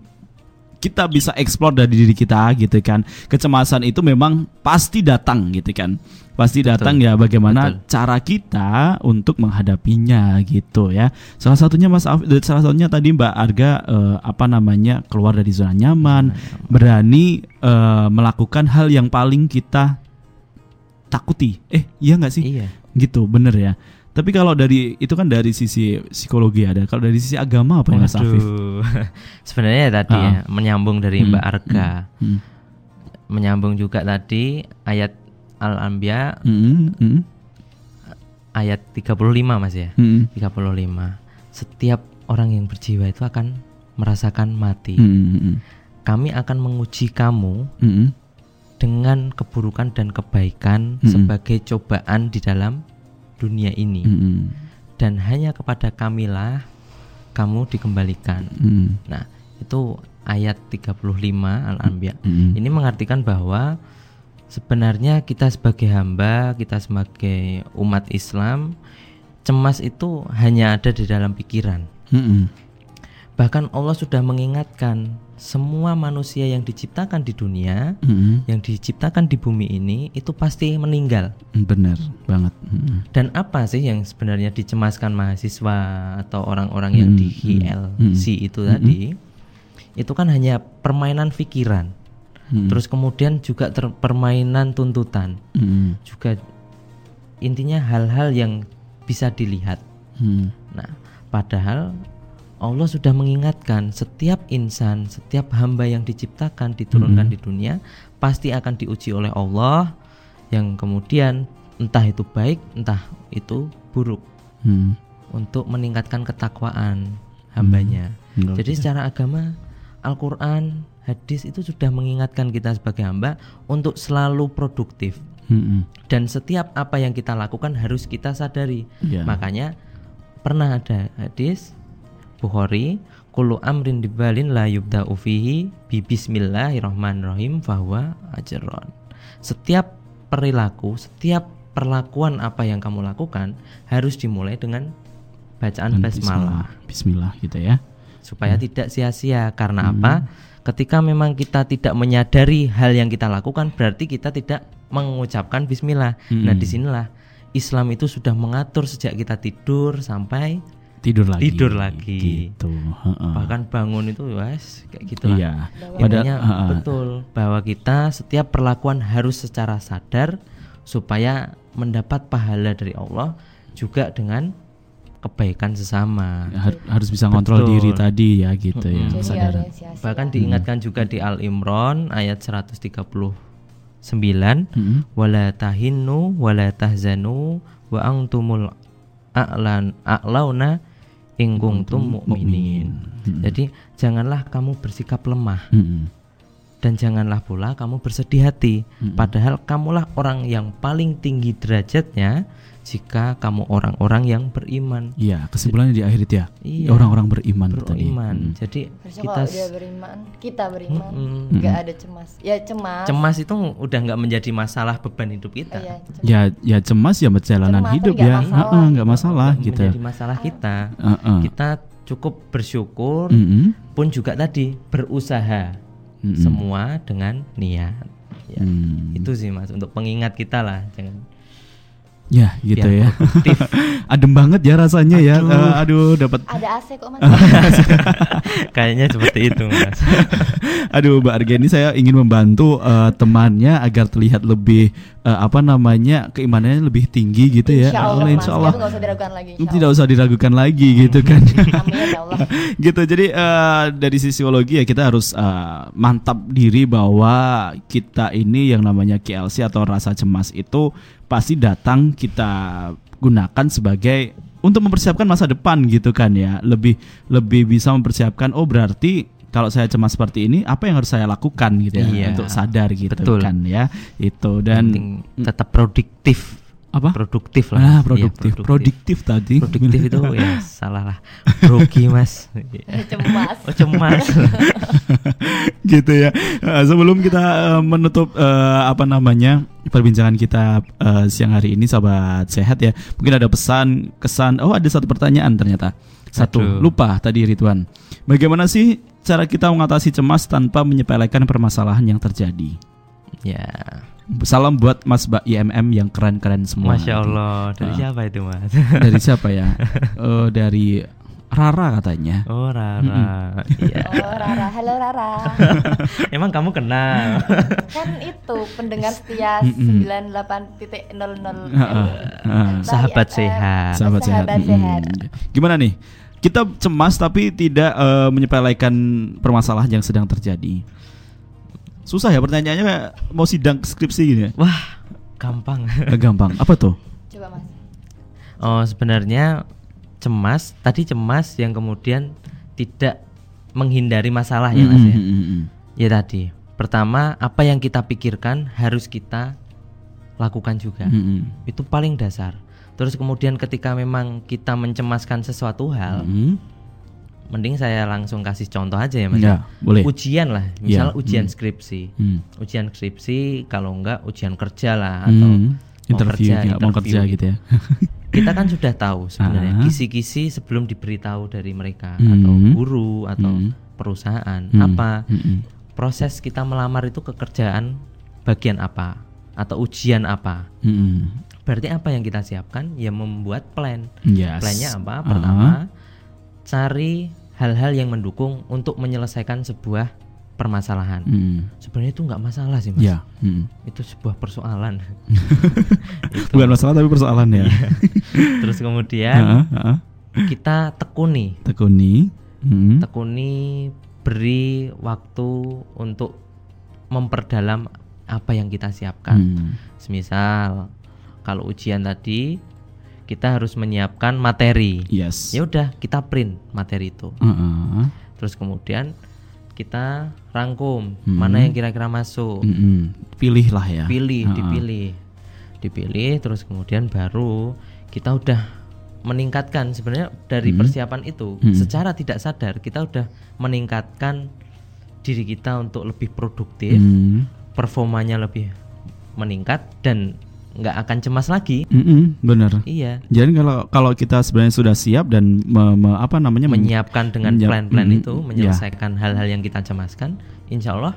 kita bisa eksplor dari diri kita gitu kan. Kecemasan itu memang pasti datang gitu kan. Pasti datang ya bagaimana Betul. cara kita untuk menghadapinya gitu ya. Salah satunya Mas Af, eh, salah satunya tadi Mbak Arga eh, apa namanya keluar dari zona nyaman. berani eh, melakukan hal yang paling kita takuti. Eh iya nggak sih? Iya. gitu bener ya tapi kalau dari itu kan dari sisi psikologi ada kalau dari sisi agama apa ya Mas Afif. Sebenarnya tadi Ah. ya menyambung dari Hmm, Mbak Arga. Hmm. Menyambung juga tadi ayat Al-Anbiya Hmm, hmm, ayat 35 Mas ya. hmm, 35. Setiap orang yang berjiwa itu akan merasakan mati. hmm, hmm, Kami akan menguji kamu hmm, hmm, dengan keburukan dan kebaikan Mm-mm. sebagai cobaan di dalam dunia ini hmm, hmm, dan hanya kepada kamilah kamu dikembalikan. hmm, Nah, itu ayat 35 Al-Anbiya. hmm, Ini mengartikan bahwa sebenarnya kita sebagai hamba, kita sebagai umat Islam, cemas itu hanya ada di dalam pikiran. hmm, hmm, Bahkan Allah sudah mengingatkan semua manusia yang diciptakan di dunia, hmm, yang diciptakan di bumi ini itu pasti meninggal. hmm, bener banget hmm, Dan apa sih yang sebenarnya dicemaskan mahasiswa atau orang-orang yang Hmm, di hmm, HLC hmm. itu tadi? Itu kan hanya permainan pikiran. hmm, Terus kemudian juga ter- permainan tuntutan. hmm, Juga intinya hal-hal yang bisa dilihat. hmm, Nah, padahal Allah sudah mengingatkan setiap insan, setiap hamba yang diciptakan diturunkan di dunia pasti akan diuji oleh Allah. Yang kemudian entah itu baik, entah itu buruk. Hmm, untuk meningkatkan ketakwaan hambanya. Enggak Jadi secara agama Al-Qur'an, hadis itu sudah mengingatkan kita sebagai hamba untuk selalu produktif. Hmm, hmm, dan setiap apa yang kita lakukan harus kita sadari. ya. Makanya pernah ada hadis Bukhari, kullu amrin dibalin la yubda'u fihi bi bismillahirrahmanirrahim fahuwa ajron. Setiap perilaku, setiap perlakuan apa yang kamu lakukan harus dimulai dengan bacaan Dan basmalah Bismillah gitu ya supaya tidak sia-sia. Karena apa? Ketika memang kita tidak menyadari hal yang kita lakukan berarti kita tidak mengucapkan bismillah. Nah, Mm-mm. di sinilah Islam itu sudah mengatur sejak kita tidur sampai tidur lagi Tidur lagi. gitu heeh. bahkan bangun itu wes kayak gitulah. iya Intinya heeh. betul bahwa kita setiap perlakuan harus secara sadar supaya mendapat pahala dari Allah juga dengan kebaikan sesama. Har- harus bisa Betul. diri tadi ya gitu ya. Jadi kesadaran ada sia-sia. Bahkan diingatkan juga di Al Imran ayat 139 Mm-mm. wala tahinnu wala tahzanu wa antumul a'lan a'launa in kuntum mu'minin. Mm-mm. Jadi janganlah kamu bersikap lemah Mm-mm. dan janganlah pula kamu bersedih hati. Mm-mm. Padahal kamulah orang yang paling tinggi derajatnya jika kamu orang-orang yang beriman. Iya, kesimpulannya di akhir itu ya. Iya. Orang-orang beriman, itu tadi. Beriman. Hmm. Jadi Harusnya kita kalau dia beriman, kita beriman, Mm-mm. nggak ada cemas. Ya cemas. cemas itu udah nggak menjadi masalah beban hidup kita. Iya, cemas. Ya, ya cemas ya perjalanan Cemas, hidup nggak ya. masalah Heeh, nggak gitu. masalah gitu. Menjadi masalah kita. Heeh. Kita cukup bersyukur Mm-mm. pun juga tadi berusaha Mm-mm. semua dengan niat. Ya, Hmm. Itu sih Mas untuk pengingat kita lah jangan Ya, gitu ya. Adem banget ya rasanya ya. Eh, aduh, dapat Ada AC kok mas. Kayaknya seperti itu Mas. Aduh, Mbak Arga ini saya ingin membantu eh, temannya agar terlihat lebih eh, apa namanya keimanannya lebih tinggi gitu ya. Insya Allah, insya Allah. Nggak usah diragukan lagi. Insya Tidak usah diragukan lagi gitu kan. Amin ya Allah. gitu. Jadi eh, dari sisiologi ya kita harus eh, mantap diri bahwa kita ini yang namanya KLC atau rasa cemas itu pasti datang kita gunakan sebagai untuk mempersiapkan masa depan gitu kan ya. Lebih lebih bisa mempersiapkan oh berarti kalau saya cemas seperti ini apa yang harus saya lakukan gitu ya Iya. untuk sadar gitu Betul. kan ya. Itu dan Penting tetap produktif. Apa? Produktif lah. Ah. Iya, produktif. produktif tadi. Produktif itu ya salah lah. Rugi Mas. Iya. Cemas. Oh cemas. gitu ya. Eh, sebelum kita eh, menutup eh, apa namanya perbincangan kita siang hari ini, sahabat sehat ya. Mungkin ada pesan, kesan. Oh ada satu pertanyaan ternyata. Satu Aduh. lupa tadi Ridwan. Bagaimana sih cara kita mengatasi cemas tanpa menyepelekan permasalahan yang terjadi? ya. Salam buat Mas Mbak IMM yang keren-keren semua. Masya Allah. Dari Ah. siapa itu Mas? Dari siapa ya? Eh, dari Rara katanya. Oh Rara. Iya. Oh Rara, halo Rara. Emang kamu kenal? kan itu pendengar setia Mm-mm. 98.00 Heeh, heeh. Sahabat FM. sehat. sahabat sehat. Sahabat sehat. Mm-mm. Gimana nih? Kita cemas tapi tidak eh, menyepelekan permasalahan yang sedang terjadi. Susah ya pertanyaannya mau sidang skripsi gini ya? Wah, gampang. Gampang. Apa tuh? Coba mas. Oh, sebenarnya cemas, tadi cemas yang kemudian tidak menghindari masalah ya Mas ya. Mm, mm, mm, mm. Ya tadi. Pertama, apa yang kita pikirkan harus kita lakukan juga. Mm, mm. Itu paling dasar. Terus kemudian ketika memang kita mencemaskan sesuatu hal, Mm. Mending saya langsung kasih contoh aja ya Mas. Ya, boleh. Ujian lah, misal Ya, ujian hmm. skripsi. Mm. Ujian skripsi kalau enggak ujian kerja lah atau Mm. mau Interview, kerja, ya, mau interview kerja gitu ya. kita kan sudah tahu sebenarnya Ah. kisi-kisi sebelum diberitahu dari mereka Hmm. atau guru atau Hmm. perusahaan Mm. apa Mm, mm. proses kita melamar itu kekerjaan bagian apa atau ujian apa Mm, mm. berarti apa yang kita siapkan ya membuat plan Yes. plannya apa pertama cari hal-hal yang mendukung untuk menyelesaikan sebuah permasalahan Mm. sebenarnya itu nggak masalah sih mas Ya. mm. itu sebuah persoalan Itu. Bukan masalah tapi persoalan ya. terus kemudian Heeh, heeh. kita tekuni Tekuni. Mm. tekuni beri waktu untuk memperdalam apa yang kita siapkan. Mm. Semisal kalau ujian tadi kita harus menyiapkan materi. Yes. Ya udah, kita print materi itu. Heeh. Terus kemudian kita rangkum Hmm. mana yang kira-kira masuk. Mm-mm. Pilih lah ya. Pilih, Heeh. dipilih. Dipilih terus kemudian baru kita udah meningkatkan sebenarnya dari Hmm. persiapan itu Hmm. secara tidak sadar kita udah meningkatkan diri kita untuk lebih produktif, Mm. performanya lebih meningkat dan nggak akan cemas lagi. Mm-mm, bener. Iya, Jadi kalau kalau kita sebenarnya sudah siap dan me- me- apa namanya men- menyiapkan dengan menyiap- plan-plan mm, itu, ya. menyelesaikan hal-hal yang kita cemaskan, insya Allah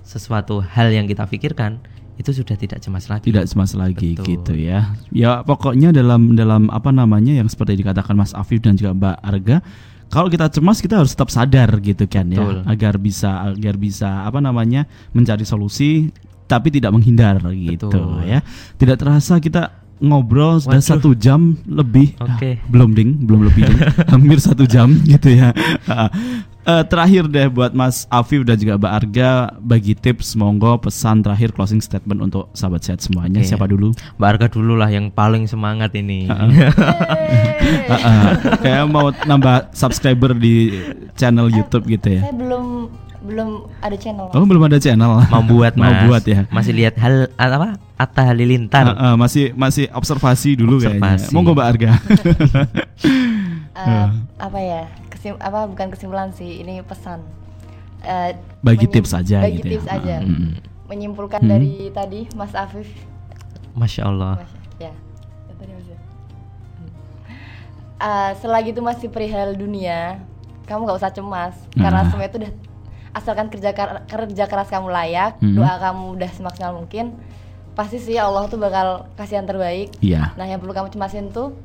sesuatu hal yang kita pikirkan itu sudah tidak cemas lagi. tidak cemas lagi Betul. gitu ya. Ya pokoknya dalam dalam apa namanya yang seperti dikatakan Mas Afif dan juga Mbak Arga, kalau kita cemas kita harus tetap sadar gitu kan Betul. ya, agar bisa agar bisa apa namanya mencari solusi tapi tidak menghindar gitu Betul. ya. Tidak terasa kita ngobrol sudah Waduh. satu jam lebih Oke. Ah, belum ding belum lebih ding. hampir satu jam gitu ya eh, terakhir deh buat Mas Afif dan juga Mbak Arga bagi tips monggo pesan terakhir closing statement untuk sahabat sehat semuanya Oke. siapa dulu Mbak Arga dulu lah yang paling semangat ini. Ah, ah. kayak mau nambah subscriber di channel YouTube gitu ya Saya belum belum ada channel. oh belum ada channel mau buat mau mas buat ya masih lihat hal apa Atta Halilintar. Eh, eh, masih masih observasi dulu Observasi. kayaknya. Monggo Mbak Arga. Eh, apa ya kesim apa bukan kesimpulan sih ini pesan Eh, Bagi tips aja bagi gitu ya. tips aja Mm, mm. menyimpulkan Hmm. dari tadi Mas Afif Masya Allah. Mas, ya ya ya. Hmm. Eh, selagi itu masih perihal dunia kamu nggak usah cemas karena Nah. semua itu udah asalkan kerja kar- kerja keras kamu layak Hmm. doa kamu udah semaksimal mungkin pasti sih Allah tuh bakal kasih yang terbaik Iya. Nah, yang perlu kamu cemasin tuh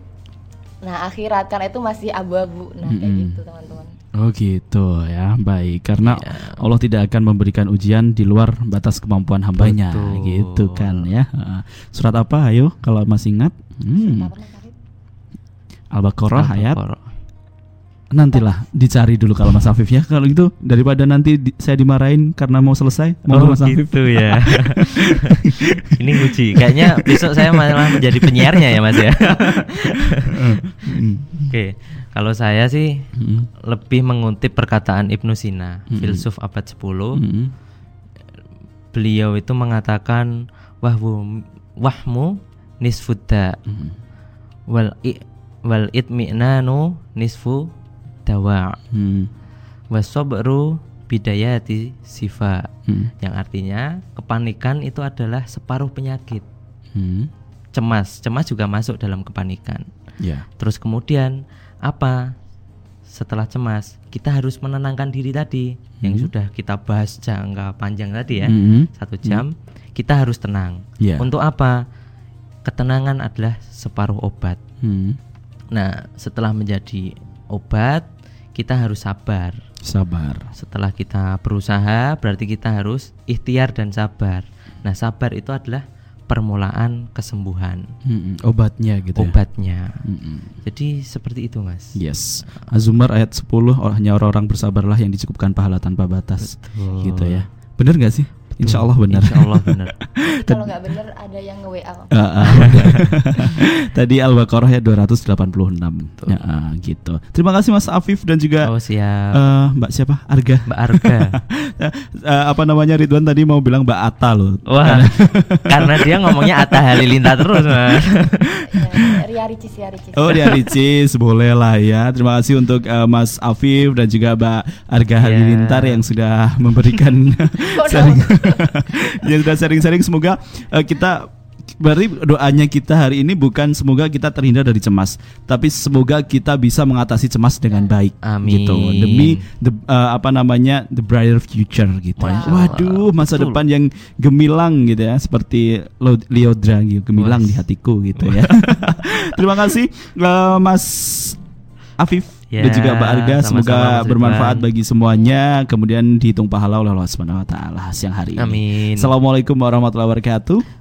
nah akhirat karena itu masih abu-abu. Nah, kayak Mm-mm. gitu, teman-teman. Oh gitu ya baik karena Iya. Allah tidak akan memberikan ujian di luar batas kemampuan hambanya Betul. gitu kan ya Heeh. surat apa ayo kalau masih ingat hmm. Al-Baqarah ayat Al-Baqarah. Nantilah dicari dulu kalau Mas Afif ya kalau gitu daripada nanti di- saya dimarahin karena mau selesai mau Oh Mas Afif gitu ya. Ini nguji. Kayaknya besok saya malah menjadi penyiarnya ya Mas ya. Oke, kalau saya sih Hmm. lebih mengutip perkataan Ibnu Sina, Mm-mm. filsuf abad 10. Hmm. Beliau itu mengatakan wahwu wahmu nisfudda Hmm. wal i, wal itmi'nanu nisfu dawa Hmm. wasabru bidayati sifa Hmm. yang artinya kepanikan itu adalah separuh penyakit Hmm. cemas cemas juga masuk dalam kepanikan Ya. terus kemudian apa setelah cemas kita harus menenangkan diri tadi yang Hmm. sudah kita bahas jangka panjang tadi ya Hmm. satu jam kita harus tenang Ya. untuk apa ketenangan adalah separuh obat Hmm. nah setelah menjadi obat kita harus sabar Sabar. setelah kita berusaha berarti kita harus ikhtiar dan sabar nah sabar itu adalah permulaan kesembuhan Hmm. Obatnya gitu ya. obatnya Hmm. jadi seperti itu mas Yes. Az-Zumar ayat 10 oh, hanya orang-orang bersabarlah yang dicukupkan pahala tanpa batas. Betul. Gitu ya. Bener gak sih? Insya Allah benar. Insya Allah benar kalau nggak bener ada yang nge-WA. Ah, ah. Tadi Al-Baqarah ya 286. Ya, ah, gitu. Terima kasih Mas Afif dan juga oh siap eh, Mbak siapa? Arga. Mbak Arga Eh, apa namanya Ridwan tadi mau bilang Mbak Ata loh. wah karena dia ngomongnya Atta Halilintar terus mas Ya, Ria Ricis, Ria Ricis. Oh dia Ricis boleh lah ya Terima kasih untuk eh, Mas Afif dan juga Mbak Arga Iya. Halilintar yang sudah memberikan sharing, yang sudah sharing-sharing semoga eh, kita berarti doanya kita hari ini bukan semoga kita terhindar dari cemas tapi semoga kita bisa mengatasi cemas dengan baik Amin. gitu demi the, eh, apa namanya the brighter future gitu ya. Allah. Waduh masa Betul. depan yang gemilang gitu ya seperti Leodra gitu gemilang Was. di hatiku gitu ya. Terima kasih eh, Mas Afif Ya, dan juga Mbak Arga sama-sama, semoga Mas bermanfaat Ridwan. bagi semuanya kemudian dihitung pahala oleh Allah Subhanahu wa taala siang hari ini. Amin Assalamualaikum warahmatullahi wabarakatuh.